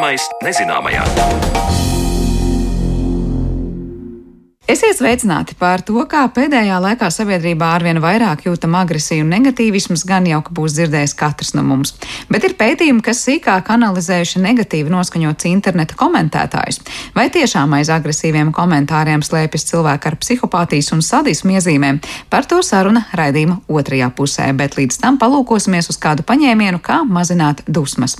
Zināmais nezināmajā. Esiet sveicināti par to, kā pēdējā laikā sabiedrībā arvien vairāk jūtam agresiju un negatīvisms, gan jau ka būs dzirdējis katrs no mums. Bet ir pētījumi, kas sīkāk analizējuši negatīvi noskaņots interneta komentētājus. Vai tiešām aiz agresīviem komentāriem slēpjas cilvēki ar psihopātijas un sadismu iezīmēm? Par to saruna raidījuma otrajā pusē, bet līdz tam palūkosimies uz kādu paņēmienu, kā mazināt dusmas.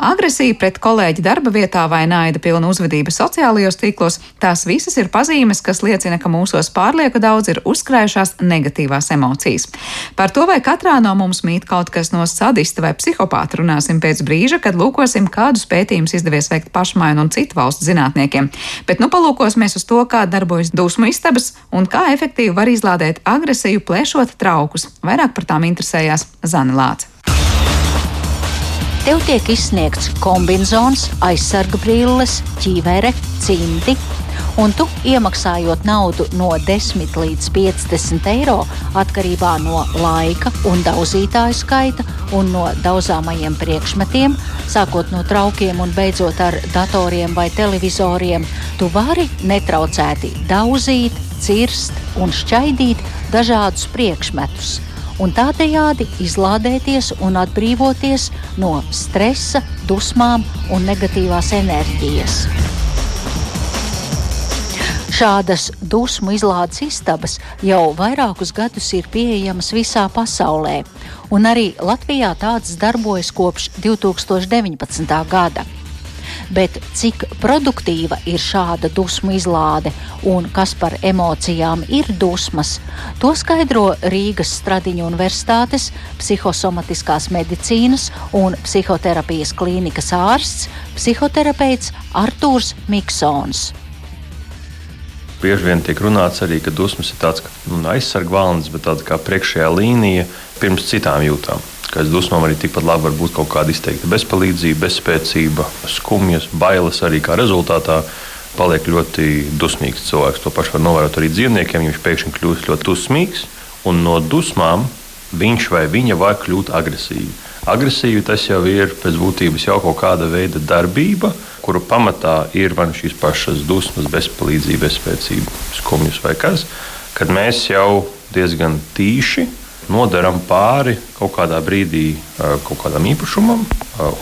Agresija pret kolēģi darba vietā vai naida pilna uzvedība sociālajos tīklos - tās visas ir pazīmes, kas liecina, ka mūsos pārlieku daudz ir uzkrājušās negatīvās emocijas. Par to, vai katrā no mums mīt kaut kas no sadista vai psihopāta, runāsim pēc brīža, kad lūkosim, kādus pētījumus izdevies veikt pašmaiņu un citu valstu zinātniekiem. Bet nu palūkosimies uz to, kā darbojas dusmu istabas un kā efektīvi var izlādēt agresiju, plēšot traukus. Vairāk par tām interesējās Zana Lāca. Tev tiek izsniegts kombinācijas, aizsarga brilles, ķīvere, cimdi, un tu iemaksājot naudu no 10 līdz 50 eiro atkarībā no laika un daudzītāju skaita un no daudzāmajiem priekšmetiem, sākot no traukiem un beidzot ar datoriem vai televizoriem, tu vari netraucēti daudzīt, cirst un šķaidīt dažādus priekšmetus un tādējādi izlādēties un atbrīvoties no stresa, dusmām un negatīvās enerģijas. Šādas dusmu izlādes istabas jau vairākus gadus ir pieejamas visā pasaulē, un arī Latvijā tādas darbojas kopš 2019. gada bet cik produktīva ir šāda dusmu izlāde un kas par emocijām ir dusmas, to skaidro Rīgas Stradiņu Universitātes psihosomatiskās medicīnas un psihoterapijas klīnikas ārsts, psihoterapeits Artūrs Miksons. Bieži vien tiek runāts arī, ka dusmas ir tāds nu, aizsargvalnis, bet tāds kā priekšējā līnija pirms citām jūtām aiz dusmām arī tikpat labi var būt kaut kāda izteikta bezpalīdzība, bezspēcība, skumjas, bailes arī kā rezultātā. Paliek ļoti dusmīgs cilvēks. To pašu var novērot arī dzīvniekiem. Viņš pēkšņi kļūst ļoti dusmīgs, un no dusmām viņš vai viņa var kļūt agresīvs. Agresīvi tas jau ir pēc būtības jau kaut kāda veida darbība, kuru pamatā ir vai nu šīs pašas dusmas, bezpalīdzība, bezspēcība, skumjas vai kas, kad mēs jau diezgan tīši nodaram pāri kaut kādā brīdī kaut kādam īpašumam,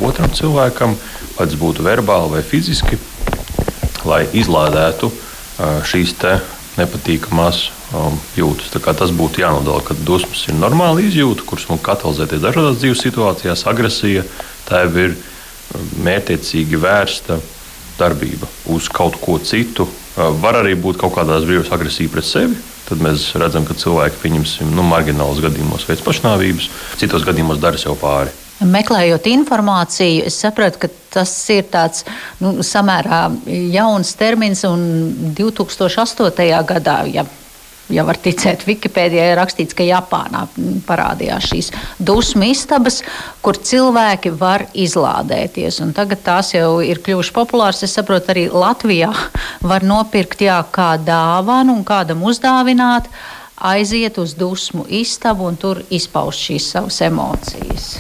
otram cilvēkam, vai tas būtu verbāli vai fiziski, lai izlādētu šīs nepatīkamās jūtas. Tas būtu jānodala, ka dusmas ir normāla izjūta, kuras mums katalizēties dažādās dzīves situācijās. Agresija tā jau ir mērķiecīgi vērsta darbība uz kaut ko citu. Var arī būt kaut kādās brīvās agresija pret sevi, tad mēs redzam, ka cilvēki, pieņemsim, nu, marginālos gadījumos veids pašnāvības, citos gadījumos dara sev pāri. Meklējot informāciju, es sapratu, ka tas ir tāds nu, samērā jauns termins. 2008. gadā, ja ja var ticēt, Wikipēdijā ir rakstīts, ka Japānā parādījās šīs dusmu istabas, kur cilvēki var izlādēties. Un tagad tās jau ir kļuvušas populāras. Es saprotu, arī Latvijā var nopirkt jā, kā dāvanu un kādam uzdāvināt, aiziet uz dusmu istabu un tur izpaust šīs savas emocijas.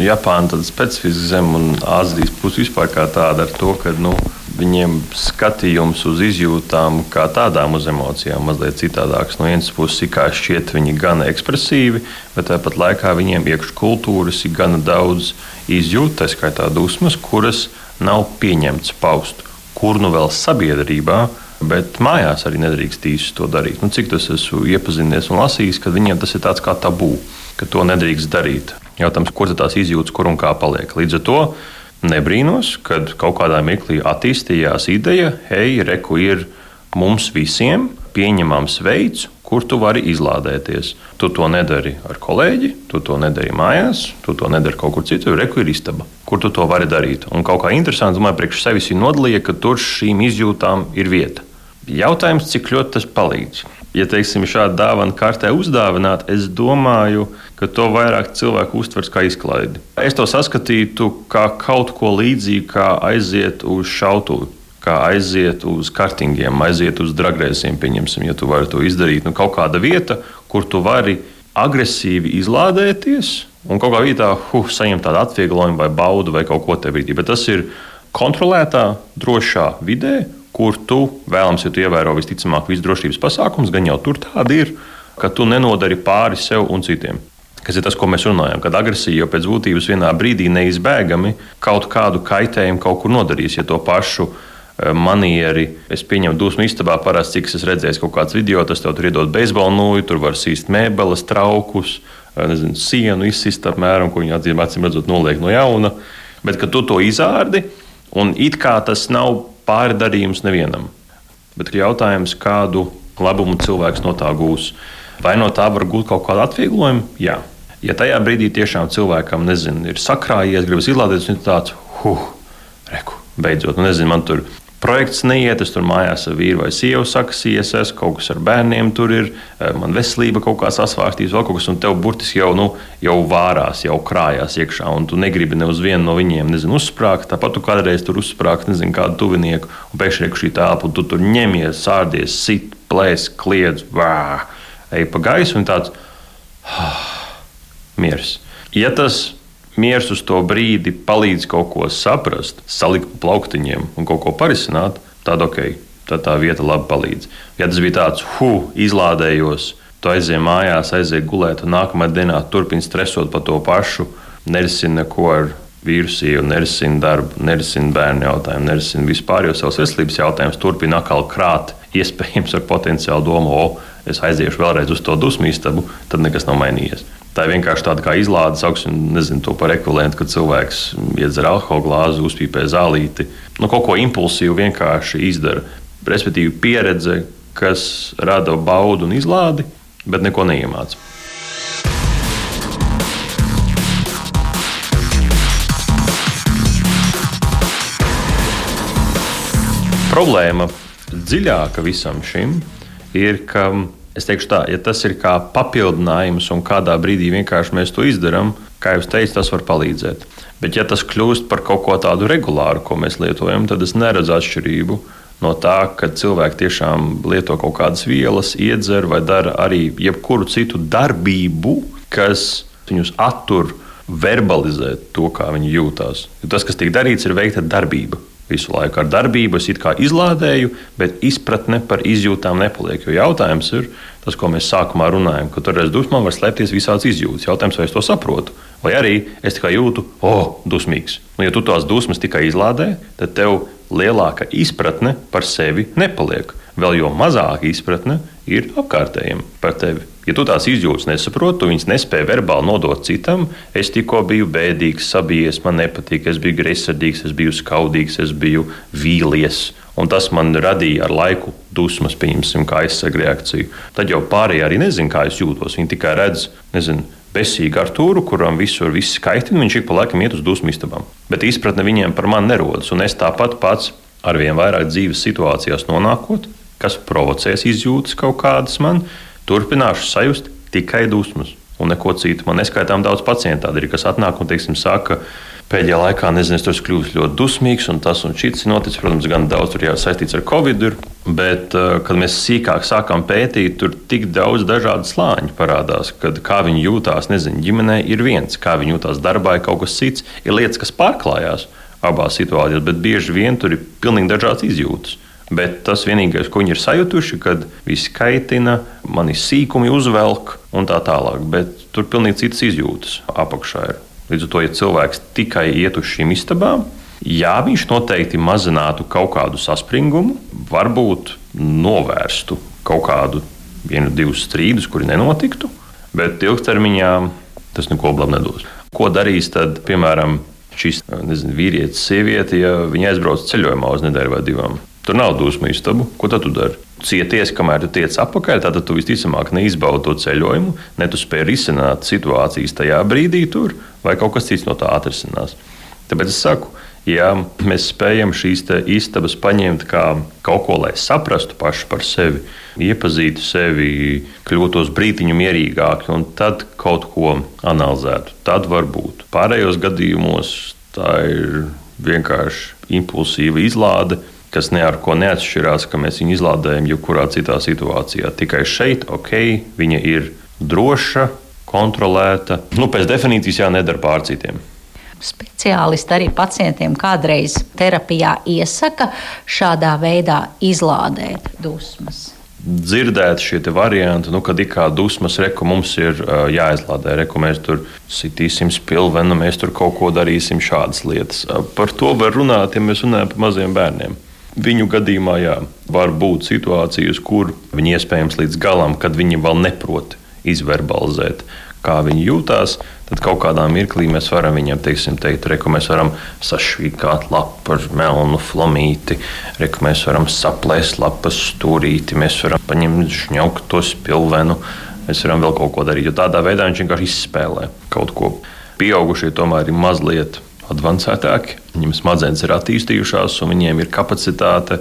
Japāna ir specifiska zeme un Āzijas puse vispār kā tāda ar to, ka nu, viņiem skatījums uz izjūtām, kā tādām uz emocijām, mazliet citādāks. No vienas puses, kā šķiet, viņi gan ekspresīvi, bet tāpat laikā viņiem iekškultūras ir gana daudz izjūtu, tā skaitā dusmas, kuras nav pieņemts paust. Kur nu vēl sabiedrībā, bet mājās arī nedrīkst īsti to darīt. Nu, cik tas esmu iepazinies un lasījis, ka viņiem tas ir tāds kā tabū, ka to nedrīkst darīt. Jautājums, kur tās izjūtas, kur un kā paliek. Līdz ar to Nebrīnos, kad kaut kādā mirklī attīstījās ideja, hei, reku ir mums visiem pieņemams veids, kur tu vari izlādēties. Tu to nedari ar kolēģi, tu to nedari mājās, tu to nedari kaut kur citur. Reku ir istaba, kur tu to vari darīt. Un kaut kā interesanti, domāju, priekš sevis ir nodalīja, ka tur šīm izjūtām ir vieta. Jautājums, cik ļoti tas palīdz ja teiksim, šādu dāvanu kartē uzdāvināt, es domāju, ka to vairāk cilvēku uztvers kā izklaidi. Es to saskatītu kā kaut ko līdzīgu, kā aiziet uz šautuvi. Kā aiziet uz kartingiem, aiziet uz dragreizēm, pieņemsim, ja tu vari to izdarīt. Nu, kaut kāda vieta, kur tu vari agresīvi izlādēties, un kaut kā vietā huh, saņemt tādu atvieglojumu vai baudu vai kaut ko tādu. Bet tas ir kontrolētā, drošā vidē, kur tu vēlams, ja tu ievēro visticamāk visu drošības pasākumus, gan jau tur tādi ir, ka tu nenodari pāri sev un citiem. Kas ir tas, ko mēs runājam, kad agresija jau pēc būtības vienā brīdī neizbēgami kaut kādu kaitējumu kaut kur nodarīs, ja to pašu eh, manieri. Es pieņemu, dusmu istabā parasti, cik es redzēju kaut kāds video, tas tev tur iedod beisbola nūju, tur var sīst mēbeles, traukus, eh, nezinu, sienu izsist apmēram, ko viņi acīm redzot noliek no jauna. Bet, kad tu to izārdi, un it kā tas nav pārdarījums nevienam, bet jautājums, kādu labumu cilvēks no tā gūs. Vai no tā var gūt kaut kādu atvieglojumu? Jā. Ja tajā brīdī tiešām cilvēkam nezinu, ir sakrājies, gribas izlādēt, viņš ir tāds, huh, reku, beidzot, nu, nezinu, man tur projekts neiet, es tur mājās ar vīru vai sievu saksījies, es kaut kas ar bērniem tur ir, eh, man veselība kaut kā sasvārstīs, vēl kaut kas, un tev burtiski jau, nu, jau vārās, jau krājās iekšā, un tu negribi ne uz vienu no viņiem, nezinu, uzsprāgt, tāpat tu kādreiz tur uzsprāgt, nezinu, kādu tuvinieku, un pēkšņi ir šī telpa, un tu tur ņemies, sārdies, sit, plēs, kliedz, vā, ej pa gaisu, un tāds. Ah, miers. Ja tas miers uz to brīdi palīdz kaut ko saprast, salikt pa plauktiņiem un kaut ko parisināt, tad ok, tad tā vieta labi palīdz. Ja tas bija tāds, hu, izlādējos, tu aizjūji mājās, aizjūji gulēt, un nākamajā dienā turpini stresot par to pašu, nerisini neko ar vīrusiju, nerisina darbu, nerisina bērnu jautājumu, nerisina vispār jau savas veselības jautājumus, turpina atkal krāt, iespējams, ar potenciālu domu, o, es aiziešu vēlreiz uz to dusmu istabu, tad nekas nav mainījies. Tā ir vienkārši tāda kā izlāde, sauksim, nezinu to par ekvivalentu, kad cilvēks iedzer alkohola glāzi, uzpīpē zālīti. Nu, kaut ko impulsīvu vienkārši izdara. Respektīvi, pieredze, kas rada baudu un izlādi, bet neko neiemāca. Problēma dziļāka visam šim ir, ka Es teikšu tā, ja tas ir kā papildinājums un kādā brīdī vienkārši mēs to izdarām, kā jau teicu, tas var palīdzēt. Bet, ja tas kļūst par kaut ko tādu regulāru, ko mēs lietojam, tad es neredzu atšķirību no tā, ka cilvēki tiešām lieto kaut kādas vielas, iedzer vai dara arī jebkuru citu darbību, kas viņus attur verbalizēt to, kā viņi jūtas. Jo tas, kas tiek darīts, ir veikta darbība visu laiku ar darbību, es it kā izlādēju, bet izpratne par izjūtām nepaliek. Jo jautājums ir tas, ko mēs sākumā runājam, ka tur aiz dusmām var slēpties visādas izjūtas. Jautājums, vai es to saprotu, vai arī es tikai jūtu, o, oh, dusmīgs. Nu, ja tu tās dusmas tikai izlādē, tad tev lielāka izpratne par sevi nepaliek. Vēl jo mazāka izpratne ir apkārtējiem par tevi. Ja tu tās izjūtas nesaproti, tu viņas nespēji verbāli nodot citam, es tikko biju bēdīgs, sabijies, man nepatīk, es biju greizsirdīgs, es biju skaudīgs, es biju vīlies. Un tas man radīja ar laiku dusmas, pieņemsim, kā aizsargu reakciju. Tad jau pārējie arī nezina, kā es jūtos. Viņi tikai redz, nezinu, besīgu ar turu, kuram visur viss kaitina, viņš ik pa laikam iet uz dusmu istabām. Bet izpratne viņiem par mani nerodas. Un es tāpat pats arvien vairāk dzīves situācijās nonākot, kas provocēs izjūtas kaut kādas man, turpināšu sajust tikai dusmas un neko citu. Man neskaitām daudz pacientu tādu ir, kas atnāk un teiksim, saka, pēdējā laikā, nezinu, es tur esmu kļuvis ļoti dusmīgs, un tas un šis ir noticis. Protams, gan daudz tur jau saistīts ar covid, ir, bet, eh, kad mēs sīkāk sākām pētīt, tur tik daudz dažādu slāņu parādās, kad kā viņi jūtās, nezinu, ģimenē ir viens, kā viņi jūtās darbā, ir kaut kas cits, ir lietas, kas pārklājās abās situācijās, bet bieži vien tur ir pilnīgi dažādas izjūtas. Bet tas vienīgais, ko viņi ir sajutuši, kad viss kaitina, mani sīkumi uzvelk un tā tālāk. Bet tur pilnīgi citas izjūtas apakšā ir. Līdz ar to, ja cilvēks tikai iet uz šīm istabām, jā, viņš noteikti mazinātu kaut kādu saspringumu, varbūt novērstu kaut kādu vienu, divus strīdus, kuri nenotiktu, bet ilgtermiņā tas neko labu nedos. Ko darīs tad, piemēram, šis nezinu, vīrietis, sieviete, ja viņi aizbrauc ceļojumā uz nedēļu vai divām? Tur nav dusmu istabu. Ko tad tu dari? Cieties, kamēr tu tiec atpakaļ, tad tu visticamāk neizbaudi to ceļojumu, ne tu spēj risināt situācijas tajā brīdī, tur, vai kaut kas cits no tā atrisinās. Tāpēc es saku, ja mēs spējam šīs istabas paņemt kā kaut ko, lai saprastu pašu par sevi, iepazītu sevi, kļūtos brītiņu mierīgāki un tad kaut ko analizētu, tad varbūt. Pārējos gadījumos tā ir vienkārši impulsīva izlāde kas ne ar ko neatšķirās, ka mēs viņu izlādējam jebkurā citā situācijā. Tikai šeit, ok, viņa ir droša, kontrolēta. Nu, pēc definīcijas jā, nedara pār citiem. Speciālisti arī pacientiem kādreiz terapijā iesaka šādā veidā izlādēt dusmas dzirdēt šie varianti, nu, kad ir kā dusmas, reku mums ir uh, jāizlādē, reku mēs tur sitīsim spilvenu, mēs tur kaut ko darīsim, šādas lietas. Uh, par to var runāt, ja mēs runājam par maziem bērniem. Viņu gadījumā jā, var būt situācijas, kur viņi iespējams līdz galam, kad viņi vēl neprot izverbalizēt kā viņi jūtās, tad kaut kādā mirklī mēs varam viņiem teiksim, teikt, re, ka mēs varam sašķīkāt lapu ar melnu flamīti, re, ka mēs varam saplēst lapas stūrīti, mēs varam paņemt žņaukt to spilvenu, mēs varam vēl kaut ko darīt. Jo tādā veidā viņš vienkārši izspēlē kaut ko. Pieaugušie tomēr ir mazliet advancētāki, viņiem smadzenes ir attīstījušās un viņiem ir kapacitāte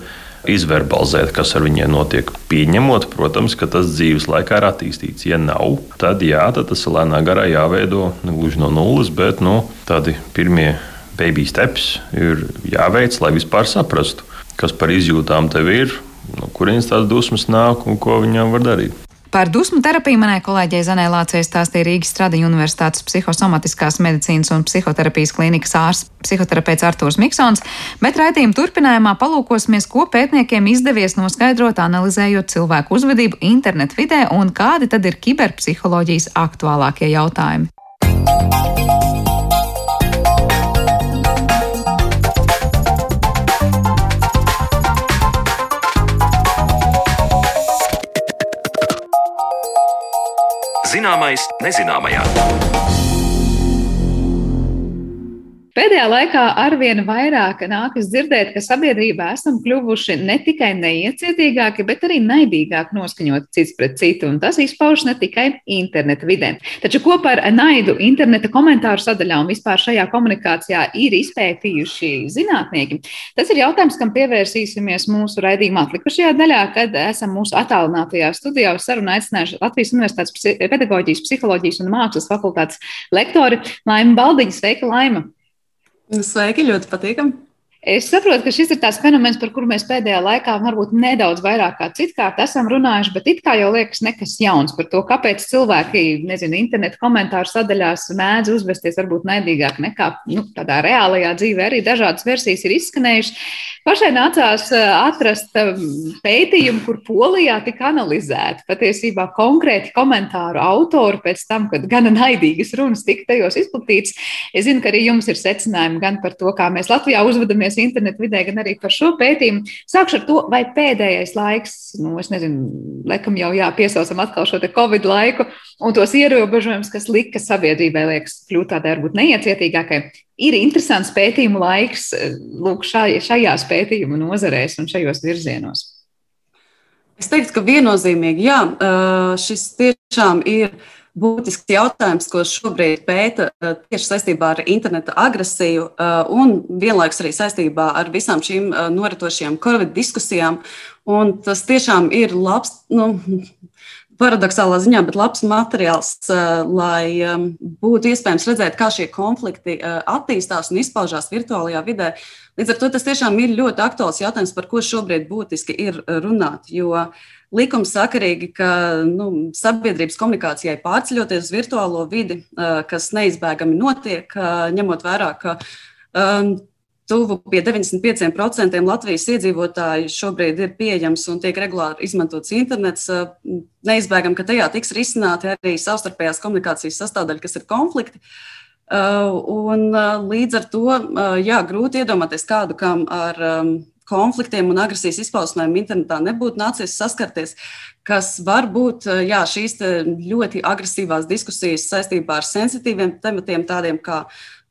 izverbalizēt, kas ar viņiem notiek. Pieņemot, protams, ka tas dzīves laikā ir attīstīts. Ja nav, tad jā, tad tas ir lēnā garā jāveido ne gluži no nulles, bet nu, tādi pirmie baby steps ir jāveic, lai vispār saprastu, kas par izjūtām tev ir, no kurienes tās dusmas nāk un ko viņām var darīt. Par dusmu terapiju manai kolēģei Zanē Lācei stāstīja Rīgas Stradiņu Universitātes psihosomatiskās medicīnas un psihoterapijas klīnikas ārsts psihoterapeits Artūrs Miksons, bet raidījuma turpinājumā palūkosimies, ko pētniekiem izdevies noskaidrot, analizējot cilvēku uzvedību internetu vidē un kādi tad ir kiberpsiholoģijas aktuālākie jautājumi. Zināmais nezināmajā. Pēdējā laikā arvien vairāk nākas dzirdēt, ka sabiedrībā esam kļuvuši ne tikai neiecietīgāki, bet arī naidīgāki noskaņoti cits pret citu, un tas izpaužas ne tikai interneta vidē. Taču kopā ar naidu interneta komentāru sadaļā un vispār šajā komunikācijā ir izpētījuši zinātnieki. Tas ir jautājums, kam pievērsīsimies mūsu raidījuma atlikušajā daļā, kad esam mūsu attālinātajā studijā uz sarunu aicinājuši Latvijas Universitātes pedagoģijas, psiholoģijas un mākslas fakultātes lektori Laima Baldiņa. Sveika, Laima! Sveiki, ļoti patīkami! Es saprotu, ka šis ir tāds fenomens, par kuru mēs pēdējā laikā varbūt nedaudz vairāk kā citkārt esam runājuši, bet it kā jau liekas nekas jauns par to, kāpēc cilvēki, nezinu, internetu komentāru sadaļās mēdz uzvesties varbūt naidīgāk nekā nu, tādā reālajā dzīvē. Arī dažādas versijas ir izskanējušas. Pašai nācās atrast pētījumu, kur Polijā tika analizēta patiesībā konkrēti komentāru autori pēc tam, kad gana naidīgas runas tika tajos izplatītas. Es zinu, ka arī jums ir secinājumi gan par to, kā mēs Latvijā uzvedamies skatīties internetu vidē, gan arī par šo pētījumu. Sākšu ar to, vai pēdējais laiks, nu, es nezinu, laikam jau jā, piesaucam atkal šo Covid laiku un tos ierobežojumus, kas lika sabiedrībai, liekas, kļūt tādai varbūt neiecietīgākai. Ir interesants pētījumu laiks lūk, šajās pētījumu nozarēs un šajos virzienos. Es teiktu, ka viennozīmīgi, jā, šis tiešām ir būtisks jautājums, ko šobrīd pēta eh, tieši saistībā ar interneta agresiju eh, un vienlaikus arī saistībā ar visām šīm eh, noritošajām Covid diskusijām. Un tas tiešām ir labs, nu, paradoxālā ziņā, bet labs materiāls, lai būtu iespējams redzēt, kā šie konflikti attīstās un izpaužās virtuālajā vidē. Līdz ar to tas tiešām ir ļoti aktuāls jautājums, par ko šobrīd būtiski ir runāt. Jo likumsakarīgi, ka nu, sabiedrības komunikācijai pārceļoties uz virtuālo vidi, kas neizbēgami notiek, ņemot vērā, ka um, tuvu pie 95% Latvijas iedzīvotāju šobrīd ir pieejams un tiek regulāri izmantots internets. Neizbēgami, ka tajā tiks risināti arī savstarpējās komunikācijas sastāvdaļa, kas ir konflikti. Un līdz ar to jā, grūti iedomāties kādu, kam ar konfliktiem un agresijas izpausmēm internetā nebūtu nācies saskarties, kas var būt jā, šīs ļoti agresīvās diskusijas saistībā ar sensitīviem tematiem, tādiem kā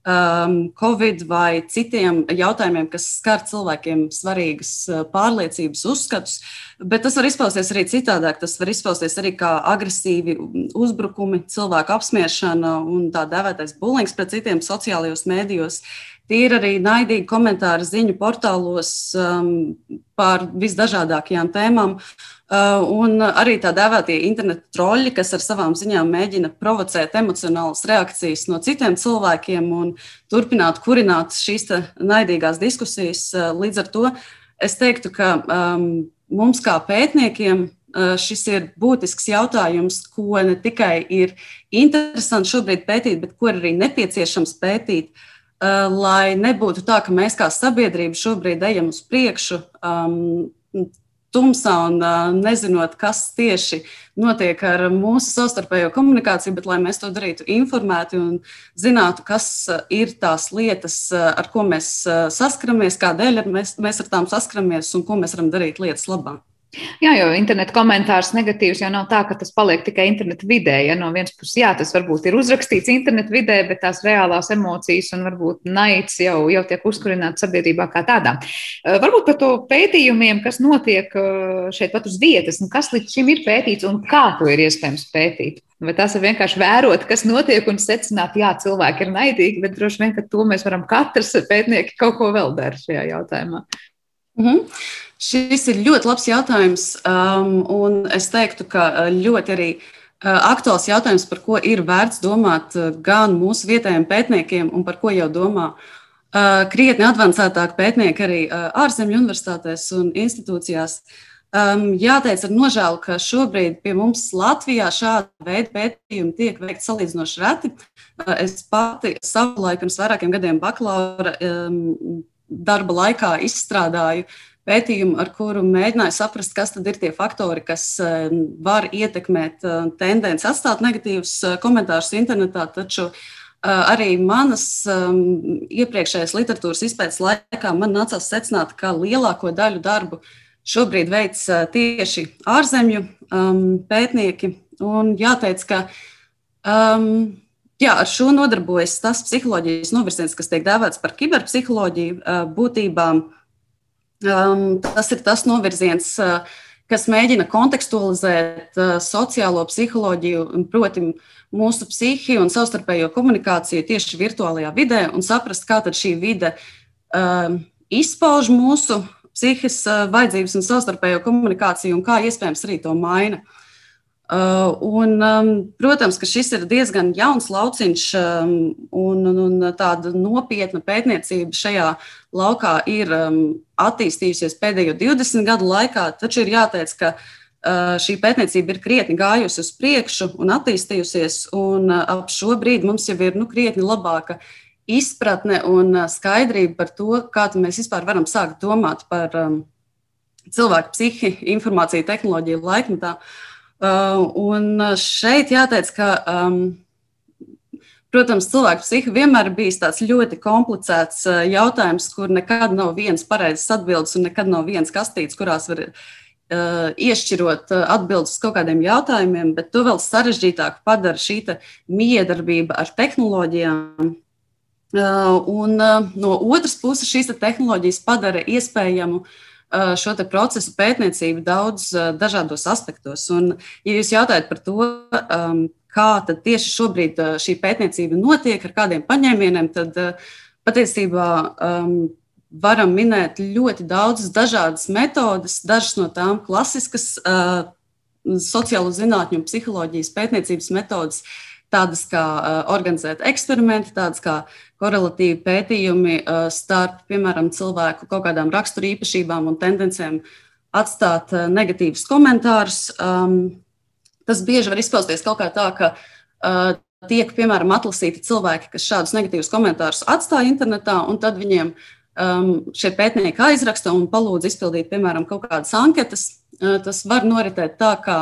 um, Covid vai citiem jautājumiem, kas skar cilvēkiem svarīgas pārliecības, uzskatus. Bet tas var izpausties arī citādāk. Tas var izpausties arī kā agresīvi uzbrukumi, cilvēku apspiešana un tā dēvētais bulings pret citiem sociālajos mēdījos. Uh, Tie ir arī naidīgi komentāri ziņu portālos um, par visdažādākajām tēmām. Uh, un arī tā dēvētie internetu troļļi, kas ar savām ziņām mēģina provocēt emocionālas reakcijas no citiem cilvēkiem un turpināt kurināt šīs naidīgās diskusijas. Uh, līdz ar to es teiktu, ka um, mums kā pētniekiem šis ir būtisks jautājums, ko ne tikai ir interesanti šobrīd pētīt, bet ko ir arī nepieciešams pētīt, lai nebūtu tā, ka mēs kā sabiedrība šobrīd ejam uz priekšu um, tumsā un nezinot, kas tieši notiek ar mūsu savstarpējo komunikāciju, bet lai mēs to darītu informēti un zinātu, kas ir tās lietas, ar ko mēs saskaramies, kādēļ mēs, mēs ar tām saskaramies un ko mēs varam darīt lietas labāk. Jā, jo interneta komentārs negatīvs jau nav tā, ka tas paliek tikai interneta vidē. Ja no vienas puses, jā, tas varbūt ir uzrakstīts interneta vidē, bet tās reālās emocijas un varbūt naids jau, jau tiek uzkurināts sabiedrībā kā tādā. Eh, varbūt par to pētījumiem, kas notiek eh, šeit pat uz vietas, un kas līdz šim ir pētīts un kā to ir iespējams pētīt. Vai tas ir vienkārši vērot, kas notiek un secināt, jā, cilvēki ir naidīgi, bet droši vien, ka to mēs varam katrs pētnieki kaut ko vēl darīt šajā jautājumā. Mm -hmm. Šis ir ļoti labs jautājums, um, un es teiktu, ka uh, ļoti arī uh, aktuāls jautājums, par ko ir vērts domāt uh, gan mūsu vietējiem pētniekiem, un par ko jau domā krietni advancētāk pētnieki arī ārzemju universitātēs un institūcijās. Um, jāteic ar nožēlu, ka šobrīd pie mums Latvijā šāda veida pētījumi tiek veikti salīdzinoši reti. Es pati savulaik pirms vairākiem gadiem bakalaura um, darba laikā izstrādāju pētījumu, ar kuru mēģināju saprast, kas tad ir tie faktori, kas eh, var ietekmēt eh, tendenci atstāt negatīvus eh, komentārus internetā. Taču arī manas iepriekšējās literatūras izpētes laikā man nācās secināt, ka lielāko daļu darbu šobrīd veids tieši ārzemju pētnieki. Un jāteic, ka um, Jā, ar šo nodarbojas tas psiholoģijas novirziens, kas tiek dēvēts par kiberpsiholoģiju. Būtībā tas ir tas novirziens, kas mēģina kontekstualizēt sociālo psiholoģiju, proti, mūsu psihi un savstarpējo komunikāciju tieši virtuālajā vidē un saprast, kā šī vide izpauž mūsu psihiskas vajadzības un savstarpējo komunikāciju un kā iespējams arī to maina. Uh, un, um, protams, ka šis ir diezgan jauns lauciņš, um, un, un, tāda nopietna pētniecība šajā laukā ir um, attīstījusies pēdējo 20 gadu laikā. Taču ir jāteic, ka uh, šī pētniecība ir krietni gājusi uz priekšu un attīstījusies, un uh, ap šo brīdi mums jau ir nu, krietni labāka izpratne un skaidrība par to, kā mēs vispār varam sākt domāt par cilvēku psihi, informāciju tehnoloģiju laikmetā. Uh, Uh, un šeit jāteic, ka, um, protams, cilvēku psihi vienmēr bijis tāds ļoti komplicēts uh, jautājums, kur nekad nav viens pareizs atbildes un nekad nav viens kastīts, kurās var uh, iešķirot atbildes uz kaut kādiem jautājumiem, bet to vēl sarežģītāk padara šī miedarbība ar tehnoloģijām. Un no otras puses, šīs te tehnoloģijas padara iespējamu uh, šo procesu pētniecību daudz dažādos aspektos. Un, ja jūs jautājat par to, kā tieši šobrīd šī pētniecība notiek, ar kādiem paņēmieniem, tad patiesībā varam minēt ļoti daudzas dažādas metodes, dažas no tām klasiskas sociālo zinātņu un psiholoģijas pētniecības metodes, tādas kā organizēt eksperimenti, tādas kā korelatīvi pētījumi starp, piemēram, cilvēku kaut kādām raksturīpašībām un tendencēm atstāt negatīvus komentārus. Tas bieži var izpausties kaut kā tā, ka tiek, piemēram, atlasīti cilvēki, kas šādus negatīvus komentārus atstāja internetā, un tad viņiem šie pētnieki aizraksta un palūdz izpildīt, piemēram, kaut kādas anketas. Tas var noritēt tā, ka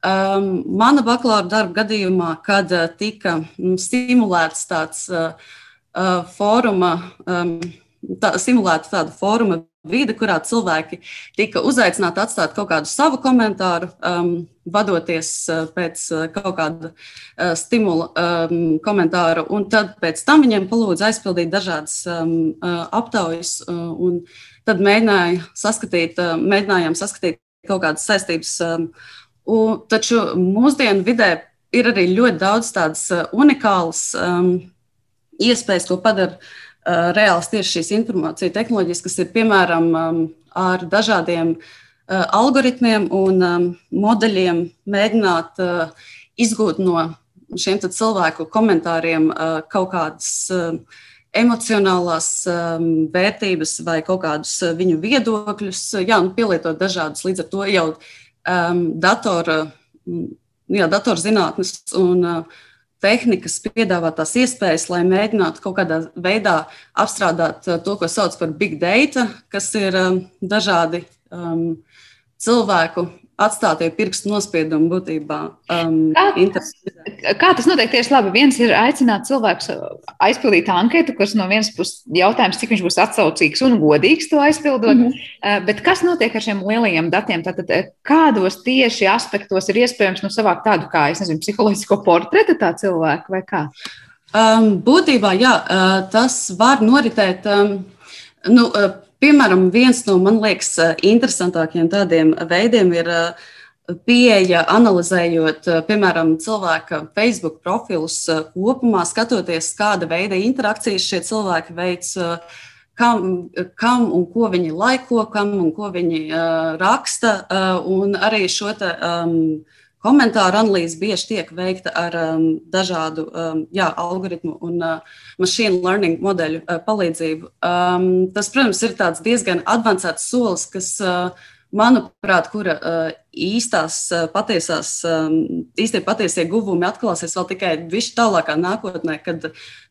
Um, mana bakalaura darba gadījumā, kad uh, tika um, stimulēts tāds uh, fóruma, um, tā, simulēta tāda fóruma vide, kurā cilvēki tika uzaicināti atstāt kaut kādu savu komentāru, um, vadoties uh, pēc uh, kaut kāda uh, stimula um, komentāra, un tad pēc tam viņiem palūdza aizpildīt dažādas um, uh, aptaujas, uh, un tad mēģināja saskatīt, uh, mēģinājām saskatīt kaut kādas saistības. Um, Un, taču mūsdienu vidē ir arī ļoti daudz tādas uh, unikālas um, iespējas, ko padara uh, reāls tieši šīs informācijas tehnoloģijas, kas ir piemēram um, ar dažādiem uh, algoritmiem un um, modeļiem mēģināt uh, izgūt no šiem cilvēku komentāriem uh, kaut kādas. Uh, emocionālās um, vērtības vai kaut kādus uh, viņu viedokļus, jā, nu, pielietot dažādus līdz ar to jau um, datora, jā, datorzinātnes un uh, tehnikas piedāvā tās iespējas, lai mēģinātu kaut kādā veidā apstrādāt to, ko sauc par big data, kas ir um, dažādi um, cilvēku atstātie pirkstu nospiedumi būtībā. Um, kā, kā tas notiek tieši labi? Viens ir aicināt cilvēkus aizpildīt anketu, kas no vienas puses jautājums, cik viņš būs atsaucīgs un godīgs to aizpildot. Mm -hmm. Bet kas notiek ar šiem lielajiem datiem? Tātad, eh, kādos tieši aspektos ir iespējams nu, savākt tādu kā, es nezinu, psiholoģisko portretu tā cilvēka vai kā? Um, būtībā, jā, uh, tas var noritēt. Um, nu, uh, Piemēram, viens no man liekas eh, interesantākajiem tādiem veidiem ir eh, pieeja, analizējot, eh, piemēram, cilvēka Facebook profilus kopumā, skatoties, kāda veida interakcijas šie cilvēki veids, kam, kam un ko viņi laiko, kam un ko viņi raksta, un arī šo te, um, Komentāru analīze bieži tiek veikta ar um, dažādu um, jā, algoritmu un uh, machine learning modeļu uh, palīdzību. Um, tas, protams, ir diezgan avansēts solis, kas, uh, manuprāt, kura uh, īstās, uh, patiesās, um, īstie patiesie guvumi atklāsies vēl tikai višķi tālākā nākotnē, kad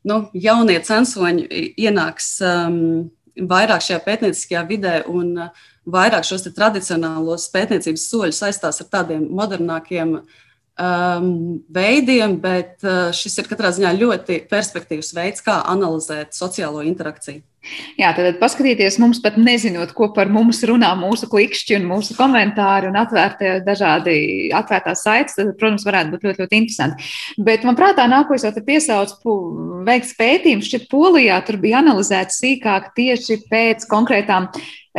nu, jaunie censoņi ienāks um, vairāk šajā pētnieciskajā vidē un uh, vairāk šos tradicionālos pētniecības soļus saistās ar tādiem modernākiem um, veidiem, bet uh, šis ir katrā ziņā ļoti perspektīvs veids, kā analizēt sociālo interakciju. Jā, tad paskatieties, mums pat nezinot, ko par mums runā mūsu klikšķi un mūsu komentāri un atvērtie dažādi atvērtās saites, tad, protams, varētu būt ļoti, ļoti interesanti. Bet man prātā nākošais jau te piesauc veikts pētījums, šķiet Polijā tur bija analizēts sīkāk tieši pēc konkrētām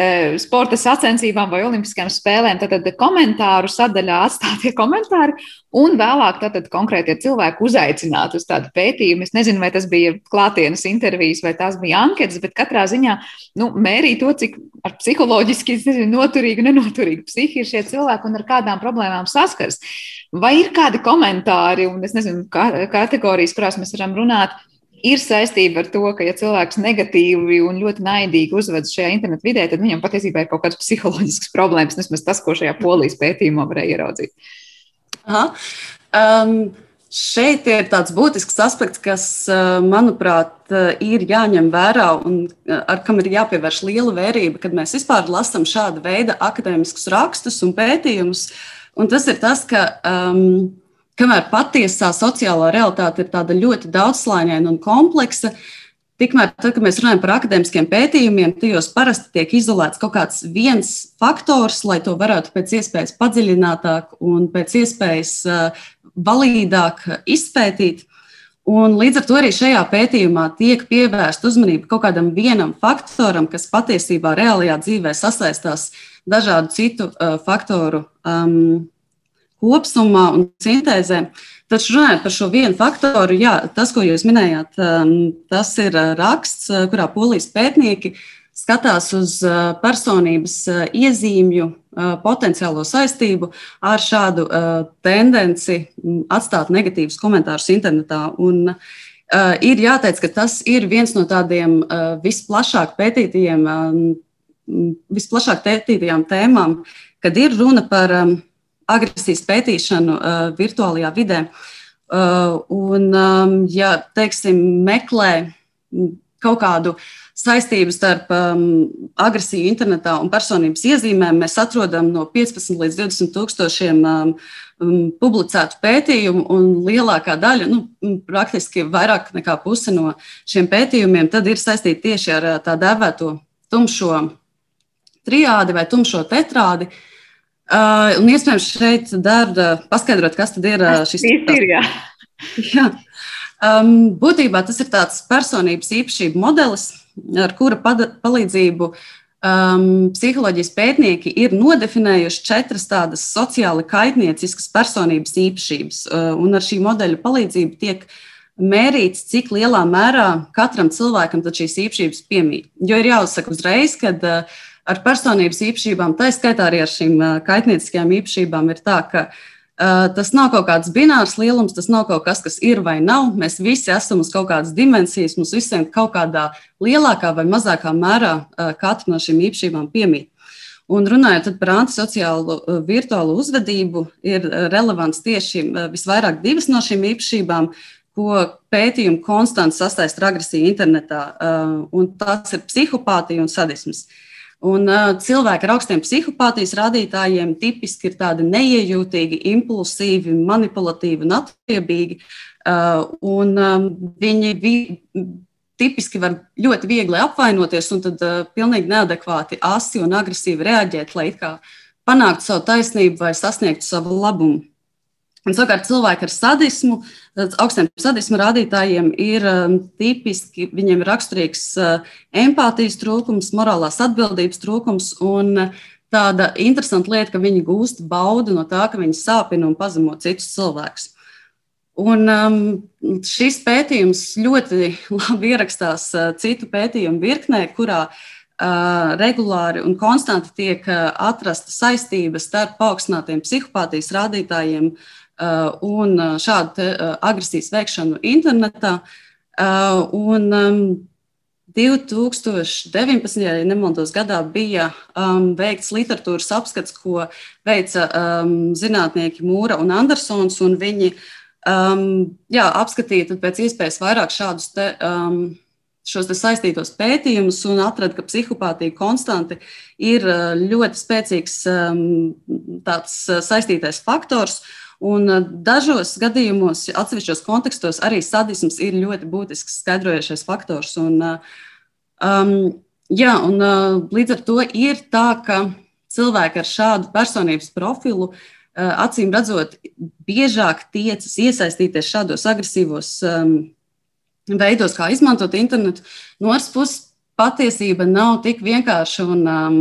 E, sporta sacensībām vai olimpiskajām spēlēm, tad, komentāru sadaļā atstātie komentāri un vēlāk tad konkrētie cilvēki uzaicināti uz tādu pētījumu. Es nezinu, vai tas bija klātienes intervijas vai tās bija anketas, bet katrā ziņā nu, mērīja to, cik ar psiholoģiski noturīgu, nenoturīgu psihi ir šie cilvēki un ar kādām problēmām saskars. Vai ir kādi komentāri un es nezinu, kategorijas, kurās mēs varam runāt? ir saistība ar to, ka, ja cilvēks negatīvi un ļoti naidīgi uzvedas šajā internetu vidē, tad viņam patiesībā ir kaut kādas psiholoģiskas problēmas. Vismaz tas, ko šajā polijas pētījumā varēja ieraudzīt. Aha. Um, šeit ir tāds būtisks aspekts, kas, uh, manuprāt, uh, ir jāņem vērā un uh, ar kam ir jāpievērš liela vērība, kad mēs vispār lasām šāda veida akadēmiskus rakstus un pētījumus. Un tas ir tas, ka um, Kamēr patiesā sociālā realitāte ir tāda ļoti daudzslāņaina un kompleksa, tikmēr, tad, kad mēs runājam par akadēmiskiem pētījumiem, tajos parasti tiek izolēts kaut kāds viens faktors, lai to varētu pēc iespējas padziļinātāk un pēc iespējas uh, valīdāk izpētīt. Un līdz ar to arī šajā pētījumā tiek pievērsta uzmanība kaut kādam vienam faktoram, kas patiesībā reālajā dzīvē sasaistās dažādu citu uh, faktoru um, kopsumā un sintēzē. Taču runājot par šo vienu faktoru, jā, tas, ko jūs minējāt, um, tas ir raksts, kurā polijas pētnieki skatās uz personības iezīmju potenciālo saistību ar šādu tendenci atstāt negatīvus komentārus internetā. Un, Uh, ir jāteic, ka tas ir viens no tādiem uh, visplašāk pētītajiem, visplašāk pētītajām tēmām, kad ir runa par agresijas pētīšanu uh, virtuālajā vidē. Uh, un, ja teiksim, meklē kaut kādu saistību starp um, agresiju internetā un personības iezīmēm, mēs atrodam no 15 līdz 20 tūkstošiem um, um, publicētu pētījumu, un lielākā daļa, nu, praktiski vairāk nekā puse no šiem pētījumiem, ir saistīta tieši ar tā dēvēto tumšo triādi vai tumšo tetrādi. Uh, un iespējams šeit dara paskaidrot, kas tad ir uh, šis ir. Jā. jā. Um, būtībā tas ir tāds personības īpašību modelis, ar kura palīdzību um, psiholoģijas pētnieki ir nodefinējuši četras tādas sociāli kaitnieciskas personības īpašības. Un ar šī modeļa palīdzību tiek mērīts, cik lielā mērā katram cilvēkam šīs īpašības piemīt. Jo ir jāuzsaka uzreiz, ka uh, ar personības īpašībām, tā skaitā arī ar šīm kaitnieciskajām īpašībām, ir tā, ka tas nav kaut kāds binārs lielums, tas nav kaut kas, kas ir vai nav. Mēs visi esam uz kaut kādas dimensijas, mums visiem kaut kādā lielākā vai mazākā mērā uh, katra no šīm īpašībām piemīt. Un runājot par antisociālu virtuālu uzvedību, ir relevants tieši visvairāk divas no šīm īpašībām, ko pētījumi konstanti sasaista ar agresiju internetā, un tas ir psihopātija un sadisms. Un, uh, cilvēki ar augstiem psihopātijas rādītājiem tipiski ir tādi neiejūtīgi, impulsīvi, manipulatīvi un attiebīgi. Uh, un, um, viņi vi, tipiski var ļoti viegli apvainoties un tad uh, pilnīgi neadekvāti, asi un agresīvi reaģēt, lai panāktu savu taisnību vai sasniegtu savu labumu. Un, savukārt, cilvēki ar sadismu, augstiem sadismu rādītājiem ir um, tipiski, viņiem ir raksturīgs uh, empātijas trūkums, morālās atbildības trūkums un tāda interesanta lieta, ka viņi gūst baudu no tā, ka viņi sāpina un pazemo citus cilvēkus. Un, um, šis pētījums ļoti labi ierakstās uh, citu pētījumu virknē, kurā uh, regulāri un konstanti tiek uh, atrasta saistības starp paaugstinātiem psihopātijas rādītājiem uh, Uh, un uh, šādu uh, agresijas veikšanu internetā. Un 2019. ja nemaldos, gadā bija um, veikts literatūras apskats, ko veica um, zinātnieki Mūra un Andersons. Un viņi um, jā, apskatīja pēc iespējas vairāk šādus te, um, šos saistītos pētījumus un atrada, ka psihopātija konstanti ir ļoti spēcīgs um, saistītais faktors. Un eh, dažos gadījumos, atsevišķos kontekstos, arī sadisms ir ļoti būtisks skaidrojošais faktors. Un, eh, um, jā, un, uh, līdz ar to ir tā, ka cilvēki ar šādu personības profilu uh, acīm redzot, biežāk tiecas iesaistīties šādos agresīvos um, veidos, kā izmantot internetu. No otras puses, patiesība nav tik vienkārša un, um,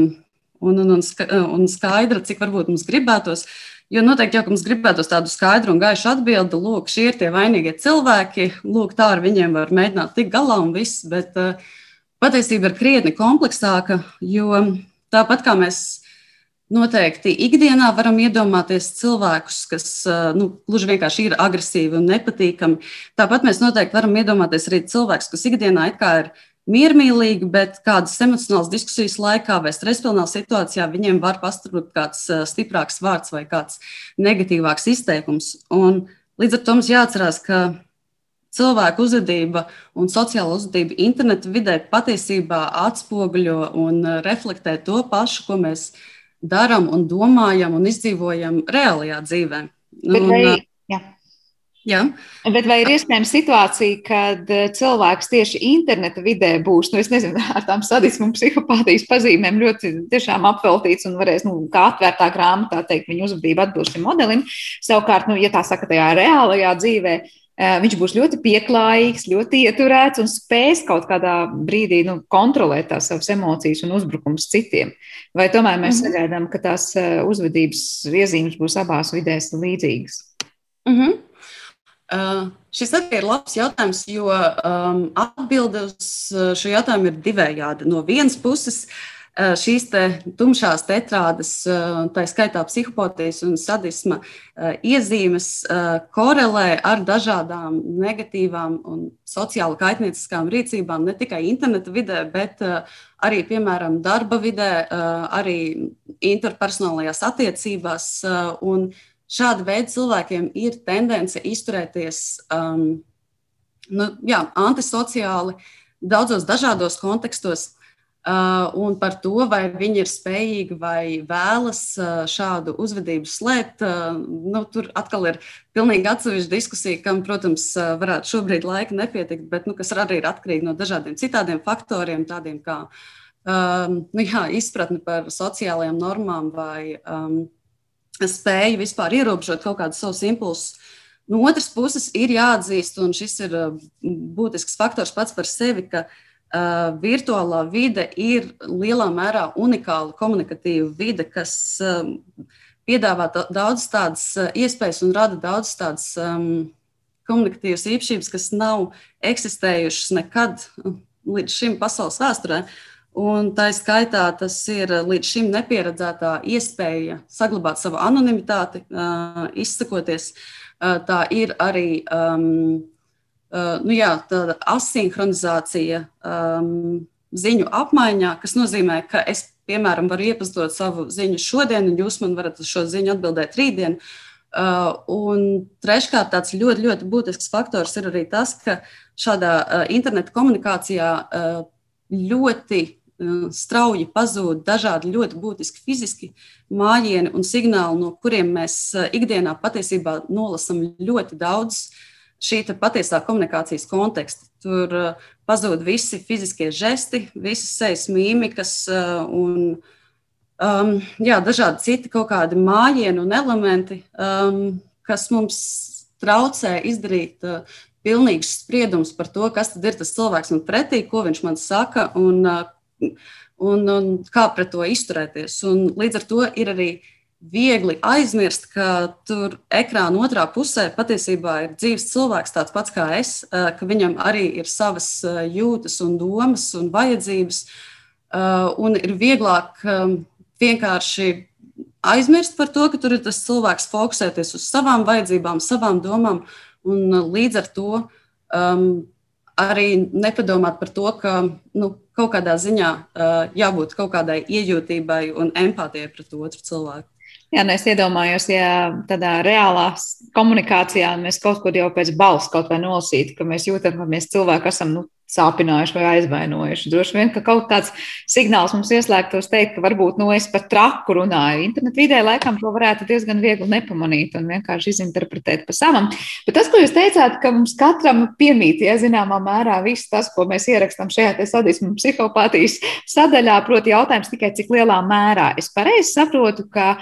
un, un, un skaidra, cik varbūt mums gribētos. Uh, Jo noteikti jau mums gribētos tādu skaidru un gaišu atbildi, lūk, šie ir tie vainīgie cilvēki, lūk, tā ar viņiem var mēģināt tikt galā un viss. Bet uh, patiesība ir krietni kompleksāka, jo tāpat kā mēs noteikti ikdienā varam iedomāties cilvēkus, kas uh, nu, gluži vienkārši ir agresīvi un nepatīkami, tāpat mēs noteikti varam iedomāties arī cilvēkus, kas ikdienā ir miermīlīgi, bet kādas emocionālas diskusijas laikā vai stresspilnā situācijā viņiem var pastrūt kāds stiprāks vārds vai kāds negatīvāks izteikums. Un līdz ar to mums jāatcerās, ka cilvēku uzvedība un sociāla uzvedība interneta vidē patiesībā atspoguļo un reflektē to pašu, ko mēs darām un domājam un izdzīvojam reālajā dzīvē. Bet vai, un, jā. Jā. Bet vai ir iespējama situācija, kad eh, cilvēks tieši interneta vidē būs, nu, nezinu, ar tām sadismu psihopātijas pazīmēm ļoti tiešām apveltīts un varēs, nu, kā atvērtā grāmatā teikt, viņa uzvedība atbilst šim modelim. Savukārt, nu, ja tā saka, tajā reālajā dzīvē, eh, viņš būs ļoti pieklājīgs, ļoti ieturēts un spēs kaut kādā brīdī nu, kontrolēt tās savas emocijas un uzbrukums citiem. Vai tomēr mēs -hmm. sagaidām, ka tās eh, uzvedības iezīmes būs abās vidēs līdzīgas? Mm -hmm. Uh, šis arī ir labs jautājums, jo um, atbilde uz uh, šo jautājumu ir divējāda. No vienas puses, uh, šīs te tumšās tetrādes, uh, tā skaitā psihopātijas un sadisma iezīmes, korelē ar dažādām negatīvām un sociāli kaitnieciskām rīcībām, ne tikai interneta vidē, bet arī, piemēram, darba vidē, arī interpersonālajās attiecībās. Un, šāda veida cilvēkiem ir tendence izturēties um, nu, jā, antisociāli daudzos dažādos kontekstos. Uh, un par to, vai viņi ir spējīgi vai vēlas uh, šādu uzvedību slēpt, uh, nu, tur atkal ir pilnīgi atsevišķa diskusija, kam, protams, uh, varētu šobrīd laika nepietikt, bet nu, kas arī ir atkarīgi no dažādiem citādiem faktoriem, tādiem kā um, nu, jā, izpratne par sociālajām normām vai um, spēju vispār ierobežot kaut kādus savus impulsus. No otras puses, ir jāatzīst, un šis ir uh, būtisks faktors pats par sevi, ka uh, virtuālā vide ir lielā mērā unikāla komunikatīva vide, kas um, piedāvā daudz tādas uh, iespējas un rada daudz tādas um, komunikatīvas īpašības, kas nav eksistējušas nekad uh, līdz šim pasaules vēsturē. Uh, Un tā skaitā tas ir līdz šim nepieredzētā iespēja saglabāt savu anonimitāti, izsakoties. Tā ir arī um, nu jā, tāda asinhronizācija um, ziņu apmaiņā, kas nozīmē, ka es, piemēram, varu iepazīstot savu ziņu šodien, un jūs man varat uz šo ziņu atbildēt rītdien. Uh, un treškārt, tāds ļoti, ļoti būtisks faktors ir arī tas, ka šādā uh, interneta komunikācijā uh, ļoti strauji pazūd dažādi ļoti būtiski fiziski mājiņi un signāli, no kuriem mēs ikdienā patiesībā nolasām ļoti daudz šī patiesā komunikācijas konteksta. Tur pazūd visi fiziskie žesti, visas sejas mīmikas un um, jā, dažādi citi kaut kādi mājiņi un elementi, um, kas mums traucē izdarīt uh, pilnīgs spriedums par to, kas ir tas cilvēks man pretī, ko viņš man saka. Un, uh, un, un kā pret to izturēties. Un līdz ar to ir arī viegli aizmirst, ka tur ekrāna otrā pusē patiesībā ir dzīves cilvēks, tāds pats kā es, eh, ka viņam arī ir savas eh, jūtas un domas un vajadzības. Eh, un ir vieglāk vienkārši aizmirst par to, ka tur ir tas cilvēks fokusēties uz savām vajadzībām, savām domām, un līdz ar to um, arī nepadomāt par to, ka nu, kaut kādā ziņā uh, jābūt kaut kādai iejūtībai un empātijai pret otru cilvēku. Jā, nu es iedomājos, ja tādā reālā komunikācijā mēs kaut kur jau pēc balss kaut vai nolasītu, ka mēs jūtam, ka mēs cilvēki esam nu, sāpinājuši vai aizvainojuši. Droši vien, ka kaut kāds signāls mums ieslēgtos teikt, ka varbūt nu, es pat traku runāju. Internet vidē laikam to varētu diezgan viegli nepamanīt un vienkārši izinterpretēt pa savam. Bet tas, ko jūs teicāt, ka mums katram piemīt, ja zināmā mērā viss tas, ko mēs ierakstām šajā sadismu psihopātijas sadaļā, proti jautājums tikai cik lielā mērā. Es pareizi saprotu, ka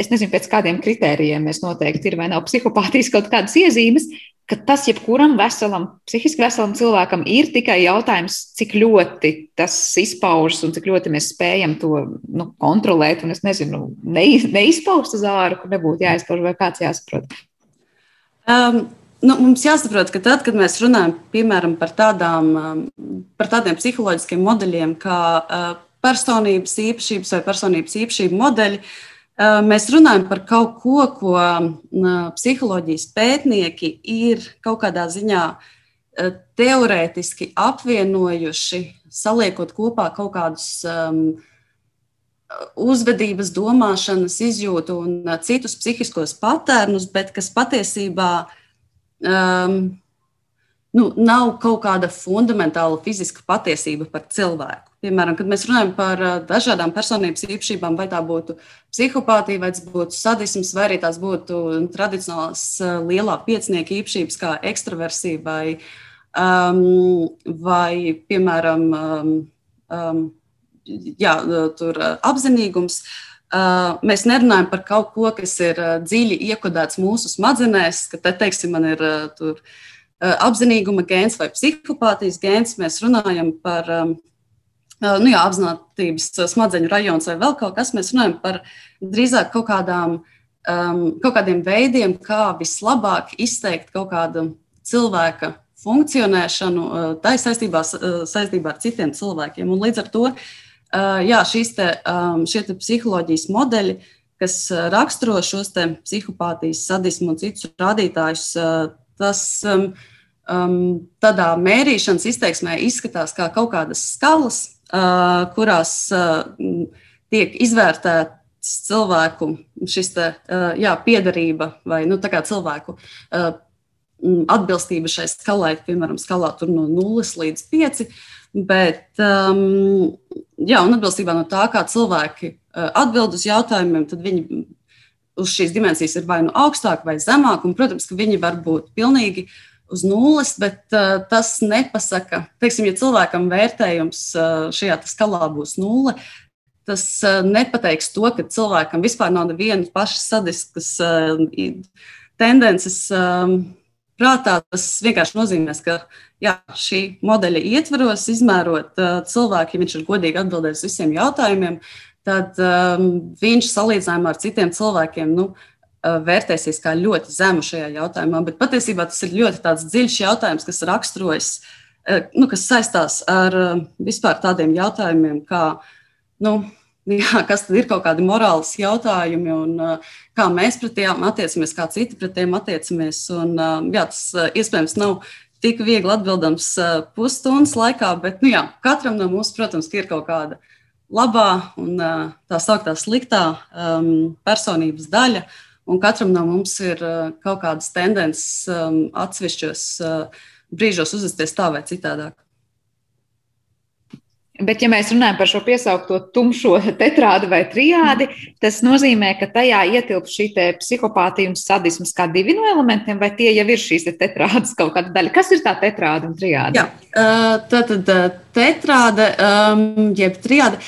es nezinu, pēc kādiem kritērijiem mēs noteikti ir vai nav psihopātijas kaut kādas iezīmes, ka tas jebkuram veselam, psihiski veselam cilvēkam ir tikai jautājums, cik ļoti tas izpaužas un cik ļoti mēs spējam to nu, kontrolēt. Un es nezinu, neiz, neizpaust uz āru, kur nebūtu jāizpauž vai kāds jāsaprot. Um. Nu, mums jāsaprot, ka tad, kad mēs runājam piemēram, par, tādām, um, par tādiem psiholoģiskiem modeļiem, kā uh, personības īpašības vai personības īpašību modeļi, uh, Mēs runājam par kaut ko, ko psiholoģijas pētnieki ir kaut kādā ziņā teorētiski apvienojuši, saliekot kopā kaut kādus um, uzvedības, domāšanas, izjūtu un citus psihiskos patērnus, bet kas patiesībā um, nu, nav kaut kāda fundamentāla fiziska patiesība par cilvēku. Piemēram, kad mēs runājam par dažādām personības īpašībām, vai tā būtu psihopātija, vai tas būtu sadisms, vai arī tās būtu tradicionālās lielā piecinieka īpašības, kā ekstraversija vai, um, vai piemēram, um, um, jā, tur, apzinīgums. Uh, mēs nerunājam par kaut ko, kas ir uh, dziļi iekodēts mūsu smadzenēs, ka te, teiksim, man ir uh, tur, apzinīguma gēns vai psihopātijas gēns. Mēs runājam par um, nu, jā, apziņotības smadzeņu rajons vai vēl kaut kas, mēs runājam par drīzāk kaut, kādām, um, kaut kādiem veidiem, kā vislabāk izteikt kaut kādu cilvēka funkcionēšanu tā saistībā, saistībā ar citiem cilvēkiem. Un līdz ar to jā, šīs te, šie te psiholoģijas modeļi, kas raksturo šos psihopātijas, sadismu un citus rādītājus, tas um, tādā mērīšanas izteiksmē izskatās kā kaut kādas skalas, kurās tiek izvērtēts cilvēku šis te, jā, piedarība vai nu, cilvēku atbilstība šai skalai, piemēram, skalā no 0 līdz 5. Bet, um, jā, atbilstībā no tā, kā cilvēki atbild uz jautājumiem, tad viņi uz šīs dimensijas ir vai nu augstāk vai zemāk. Un, protams, ka viņi var būt pilnīgi uh, uz nulles, bet uh, tas nepasaka, teiksim, ja cilvēkam vērtējums uh, šajā skalā būs nulle, tas uh, nepateiks to, ka cilvēkam vispār nav nevienas pašas sadiskas uh, tendences. Um, Prātā tas vienkārši nozīmē, ka jā, šī modeļa ietvaros, izmērot uh, cilvēku, ja viņš ir godīgi atbildējis visiem jautājumiem, tad um, viņš salīdzinājumā ar citiem cilvēkiem nu, vērtēsies kā ļoti zemu šajā jautājumā, bet patiesībā tas ir ļoti dziļš jautājums, kas raksturojas, uh, nu, kas saistās ar uh, vispār tādiem jautājumiem, kā, nu, jā, kas ir kaut kādi morāls jautājumi un kā mēs pret tiem attiecamies, kā citi pret tiem attiecamies. Un, jā, tas iespējams nav tik viegli atbildams pusstundas laikā, bet nu, jā, katram no mums, protams, ir kaut kāda labā un tā sauktā sliktā um, personības daļa. Un katram no mums ir uh, kaut kādas tendences um, atsevišķos uh, brīžos uzvesties tā vai citādāk. Bet, ja mēs runājam par šo piesaukto tumšo tetrādi vai triādi, tas nozīmē, ka tajā ietilpst šī psihopātija un sadisms kā divi no elementiem, vai tie jau ir šīs te tetrādes kaut kāda daļa? Kas ir tā tetrāde un triāde? Jā, tā tad tetrāde, um, jeb triāde,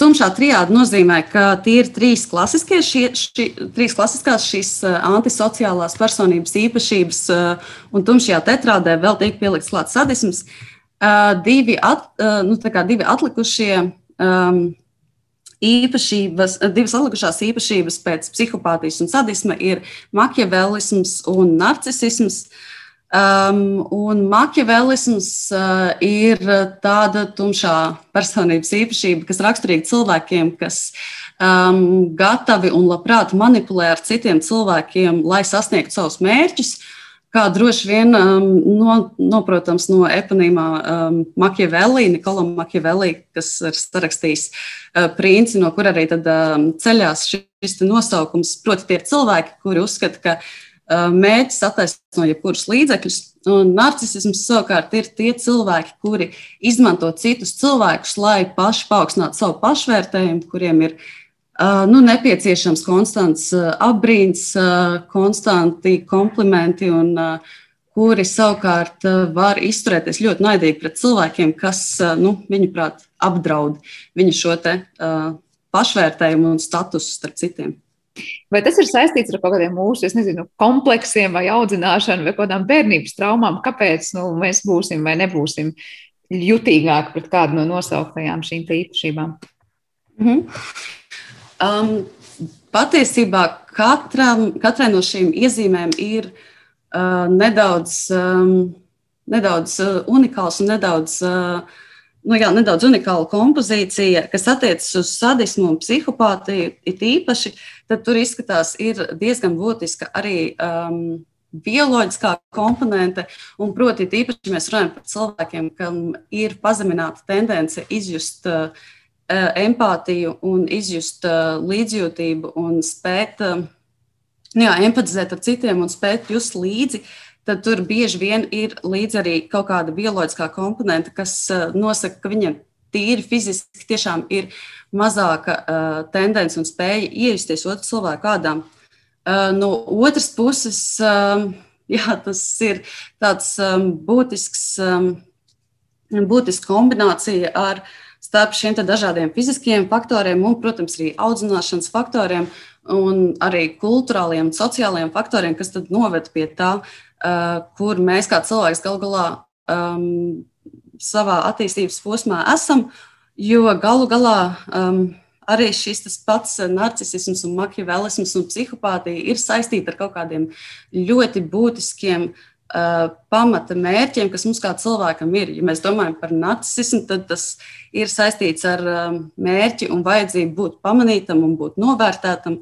tumšā triāde nozīmē, ka tie ir trīs klasiskie, šie, šī, trīs klasiskās šīs antisociālās personības īpašības, un tumšajā tetrādē vēl tiek pielikts klāts sadisms divi, at, nu, divi atlikušie um, īpašības, divas atlikušās īpašības pēc psihopātijas un sadisma ir makiavelisms un narcisms. Um, un makiavelisms uh, ir tāda tumšā personības īpašība, kas raksturīga cilvēkiem, kas um, gatavi un labprāt manipulē ar citiem cilvēkiem, lai sasniegtu savus mērķus. Uh, kā droši vien um, no, noprotams no eponīmā um, Machiavelli, Nikola Machiavelli, kas ir sarakstījis uh, princi, no kur arī tad, um, ceļās šis nosaukums. Proti, tie cilvēki, kuri uzskata, ka uh, mērķis attaisno jebkurus līdzekļus. Un narcisms savukārt ir tie cilvēki, kuri izmanto citus cilvēkus, lai paši paaugstinātu savu pašvērtējumu, kuriem ir nu, nepieciešams konstants apbrīns, konstanti komplimenti, un kuri savukārt var izturēties ļoti naidīgi pret cilvēkiem, kas, nu, viņuprāt, apdraud viņu šo te, pašvērtējumu un statusu starp citiem. Vai tas ir saistīts ar kaut kādiem mūsu, nezinu, kompleksiem vai audzināšanu vai kādām bērnības traumām? Kāpēc nu, mēs būsim vai nebūsim jutīgāki pret kādu no nosauktajām šīm īpašībām? Mm -hmm. Um, patiesībā katram, katrai no šīm iezīmēm ir uh, nedaudz, um, nedaudz uh, unikāls un nedaudz, uh, nu jā, nedaudz unikāla kompozīcija, kas attiecas uz sadismu un psihopātiju. It īpaši, tad tur izskatās, ir diezgan būtiska arī. Um, bioloģiskā komponente, un proti, īpaši mēs runājam par cilvēkiem, kam ir pazemināta tendence izjust uh, empātiju un izjust eh, līdzjūtību un spēt eh, nu jā, empatizēt ar citiem un spēt just līdzi, tad tur bieži vien ir līdzi arī kaut kāda bioloģiskā komponente, kas nosaka, ka viņiem tīri fiziski tiešām ir mazāka uh, tendence un spēja iejusties otru cilvēku ādām. Uh, no otras puses, uh, jā, tas ir tāds um, būtisks, um, būtisks kombinācija ar uh, starp šiem dažādiem fiziskiem faktoriem un, protams, arī audzināšanas faktoriem un arī kultūrāliem sociālajiem faktoriem, kas noved pie tā, kur mēs kā cilvēks gal galā um, savā attīstības posmā esam. Jo galu galā um, arī šis pats narcisms, makiavelisms un psihopātija ir saistīti ar kaut kādiem ļoti būtiskiem Uh, pamata mērķiem, kas mums kā cilvēkam ir. Ja mēs domājam par narcismu, tad tas ir saistīts ar um, mērķi un vajadzību būt pamanītam un būt novērtētam.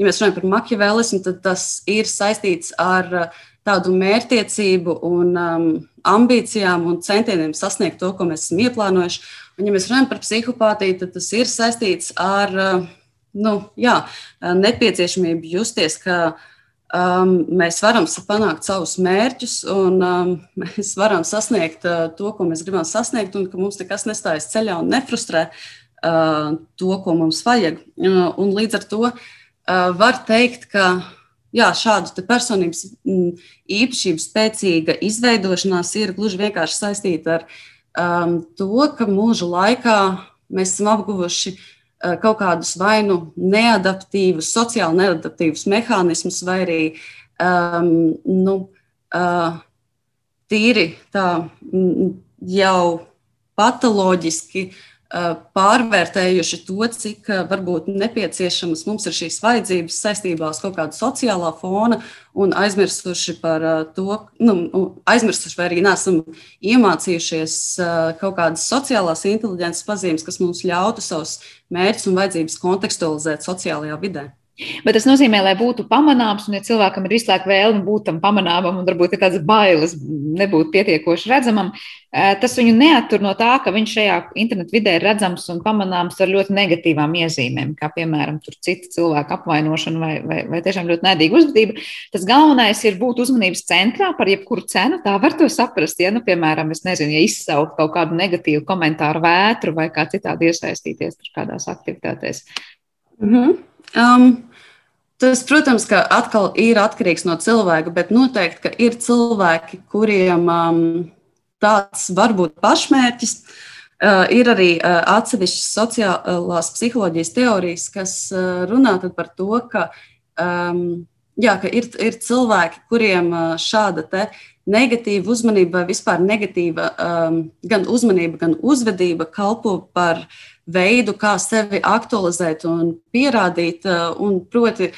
Ja mēs runājam par makiavelismu, tad tas ir saistīts ar uh, tādu mērķtiecību un um, ambīcijām un centieniem sasniegt to, ko mēs esam ieplānojuši. Un, ja mēs runājam par psihopātiju, tad tas ir saistīts ar uh, nu, jā, nepieciešamību justies, ka uh, um, mēs varam panākt savus mērķus, un um, mēs varam sasniegt uh, to, ko mēs gribam sasniegt, un ka mums nekas nestājas ceļā un nefrustrē uh, to, ko mums vajag. Uh, un līdz ar to uh, var teikt, ka jā, šādu personības mm, īpašību spēcīga izveidošanās ir gluži vienkārši saistīta ar um, to, ka mūža laikā mēs esam apguvuši uh, kaut kādus vai nu neadaptīvus, sociāli neadaptīvus mehānismus, vai arī um, nu, uh, tīri tā jau patoloģiski uh, pārvērtējuši to, cik varbūt nepieciešamas mums ir šīs vajadzības saistībā ar kaut kādu sociālā fona un aizmirsuši par to, nu, aizmirsuši vai arī nesam iemācījušies kaut kādas sociālās inteliģences pazīmes, kas mums ļautu savus mērķus un vajadzības kontekstualizēt sociālajā vidē. Bet tas nozīmē, lai būtu pamanāms, un ja cilvēkam ir visu laiku vēlme būt tam pamanāmam, un varbūt ir tāds bailes nebūt pietiekoši redzamam, eh, tas viņu neattur no tā, ka viņš šajā internetu vidē ir redzams un pamanāms ar ļoti negatīvām iezīmēm, kā piemēram cita cilvēka apvainošana vai, vai, vai tiešām ļoti nēdīga uzvedība. Tas galvenais ir būt uzmanības centrā par jebkuru cenu. Tā var to saprast. Ja, nu, piemēram, es nezinu, ja izsaukt kaut kādu negatīvu komentāru vētru vai kā citādi iesaistīties kādās aktivitātēs. Mm -hmm. Um, Tas, protams, ka atkal ir atkarīgs no cilvēka, bet noteikti, ir cilvēki, kuriem um, tāds var būt pašmērķis. Uh, ir arī uh, atsevišķas sociālās psiholoģijas teorijas, kas uh, runā par to, ka, um, jā, ka ir, ir cilvēki, kuriem uh, šāda negatīva uzmanība vispār negatīva um, gan uzmanība, gan uzvedība kalpo par veidu, kā sevi aktualizēt un pierādīt. Uh, un proti,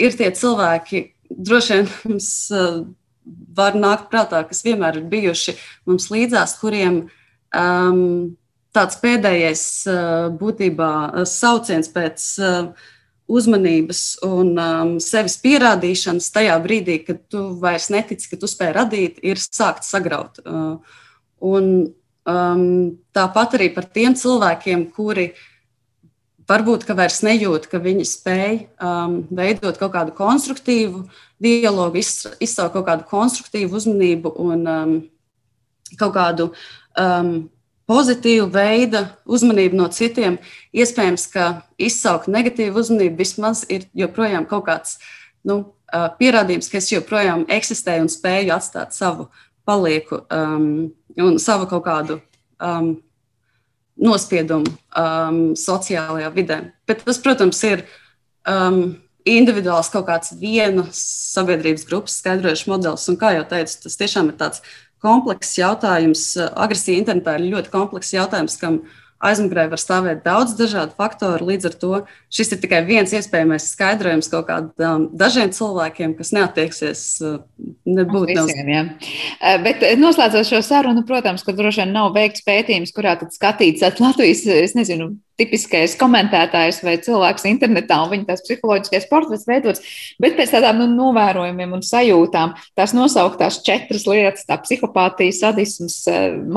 ir tie cilvēki, droši vien mums uh, var nākt prātā, kas vienmēr ir bijuši mums līdzās, kuriem um, tāds pēdējais uh, būtībā sauciens pēc uzmanības un um, sevis pierādīšanas tajā brīdī, kad tu vairs netici, ka tu spēj radīt, ir sākt sagraut. Uh, un um, tāpat arī par tiem cilvēkiem, kuri varbūt vairs nejūt, ka viņi spēj um, veidot kaut kādu konstruktīvu dialogu, izsaukt kaut kādu konstruktīvu uzmanību un um, kaut kādu um, pozitīvu veidu uzmanību no citiem. Iespējams, ka izsaukt negatīvu uzmanību vismaz ir joprojām kaut kāds nu, pierādījums, ka es joprojām eksistēju un spēju atstāt savu palieku um, un savu kaut kādu um, nospiedumu um, sociālajā vidē. Bet tas, protams, ir um, individuāls kaut kāds vienas sabiedrības grupas skaidrojušs modelis. Un, kā jau teicu, tas tiešām ir tāds komplekss jautājums. Agresija internetā ir ļoti komplekss jautājums, kam ir aizmugurē var stāvēt daudz dažādu faktoru. Līdz ar to šis ir tikai viens iespējamais skaidrojums kaut kādiem dažiem cilvēkiem, kas neattieksies uh, nebūt visiem. Ja. Uh, bet uh, noslēdzot šo sarunu, protams, ka droši vien nav veikts pētījums, kurā tad skatīts Latvijas, es nezinu, tipiskais komentētājs vai cilvēks internetā un viņa tās psiholoģiskais portrets veidots, bet pēc tādām nu, novērojumiem un sajūtām tās nosauktās četras lietas - tā psihopātija, sadisms,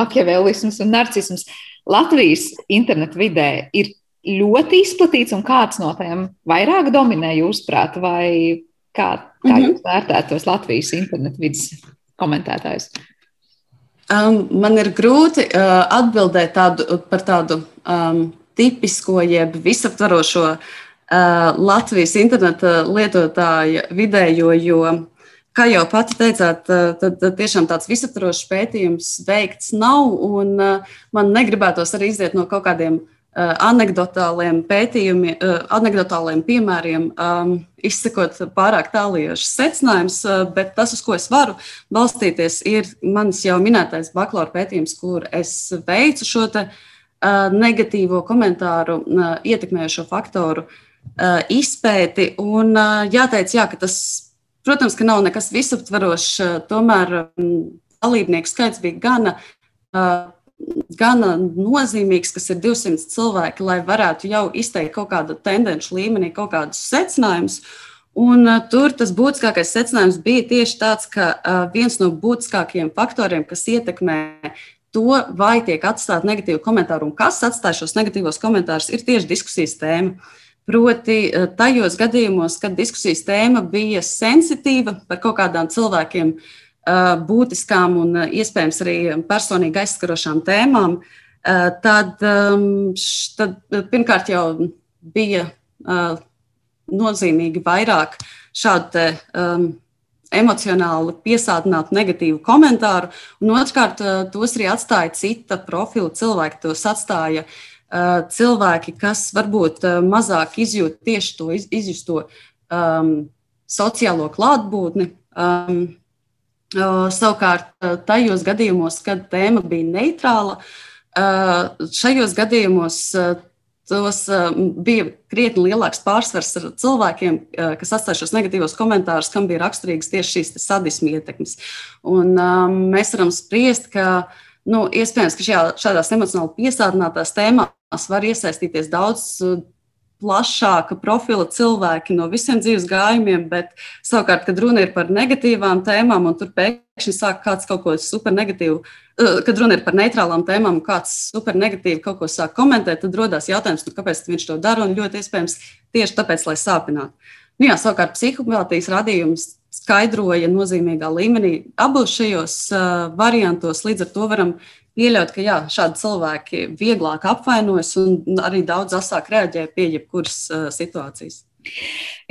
makiavelisms un narcisms Latvijas internetu vidē ir ļoti izplatīts, un kāds no tiem vairāk dominē jūsuprāt, vai kā, kā -hmm. jūs vērtējat tos Latvijas internetu vidas komentētājus? Um, man ir grūti uh, atbildēt tādu, par tādu um, tipisko, jeb visaptvarošo uh, Latvijas interneta lietotāju vidējo, jo Kā jau pati teicāt, tad, tad tiešām tāds visaptvarošs pētījums veikts nav. Man negribētos arī iziet no kaut kādiem anekdotāliem pētījumiem, anekdotāliem piemēriem, um, izsakot pārāk tālījošas secinājumus, bet tas, uz ko es varu balstīties, ir mans jau minētais bakalaura pētījums, kur es veicu šo te, negatīvo komentāru, ietekmējošo faktoru izpēti. Un jāteic, jā, ka tas Protams, ka nav nekas visaptverošs, eh, tomēr mm, dalībnieku skaits bija gana, eh, gana nozīmīgs, kas ir 200 cilvēki, lai varētu jau izteikt kaut kādu tendenci līmenī, kaut kādus secinājumus. Un, uh, tur tas būtiskākais secinājums bija tieši tāds, ka uh, viens no būtiskākajiem faktoriem, kas ietekmē to, vai tiek atstāta negatīva komentāra un kas atstāja šos negatīvos komentārus, ir tieši diskusijas tēma. Proti, eh, tajos gadījumos, kad diskusijas tēma bija sensitīva par kaut kādām cilvēkiem eh, būtiskām un eh, iespējams arī personīgi aizskarošām tēmām, tad, ehm, tad pirmkārt jau bija nozīmīgi vairāk šādu te, um, emocionāli piesātinātu negatīvu komentāru, un otrkārt, tos arī atstāja cita profila cilvēki. Tos atstāja uh, cilvēki, kas varbūt eh, mazāk izjūt tieši to izjusto um, sociālo klātbūtni. Um, savukārt, tajos gadījumos, kad tēma bija neitrāla, šajos gadījumos tos bija krietni lielāks pārsvars ar cilvēkiem, kas atstāja šos negatīvos komentārus, kam bija raksturīgas tieši šīs sadismu ietekmes. Un, um, mēs varam spriest, ka nu, iespējams, ka šajā, šādās emocionāli piesātinātās tēmās var iesaistīties daudz plašāka profila cilvēki no visiem dzīves gājumiem, bet savukārt, kad runa ir par negatīvām tēmām, un tur pēkšņi sāk kāds kaut ko super negatīvu, kad runa ir par neitrālām tēmām, un kāds super negatīvi kaut ko sāk komentēt, tad rodas jautājums, nu, kāpēc viņš to dara, un ļoti iespējams tieši tāpēc, lai sāpinātu. Nu, jā, savukārt, psihopātijas radījums skaidroja nozīmīgā līmenī abos šajos uh, variantos. Līdz ar to varam pieļaut, ka jā, šādi cilvēki vieglāk apvainojas un arī daudz asāk reaģē pie jebkuras uh, situācijas.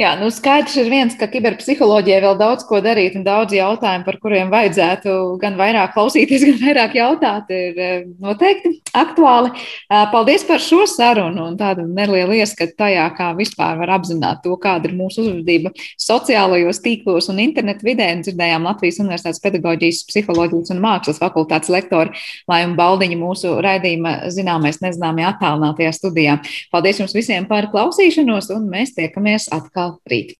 Jā, nu skaidrs ir viens, ka kiberpsiholoģijai vēl daudz ko darīt un daudz jautājumu, par kuriem vajadzētu gan vairāk klausīties, gan vairāk jautāt, ir eh, noteikti aktuāli. Eh, paldies par šo sarunu un tādu nelielu ieskatu tajā, kā vispār var apzināt to, kāda ir mūsu uzvedība sociālajos tīklos un internetu vidē. Un dzirdējām Latvijas Universitātes pedagoģijas, psiholoģijas un mākslas fakultātes lektoru Laimu Baldiņu mūsu raidījuma zināmais nezināmajā attālinātajā studijā. Paldies jums visiem par klausīšanos un mēs tiekamies atkal rīt.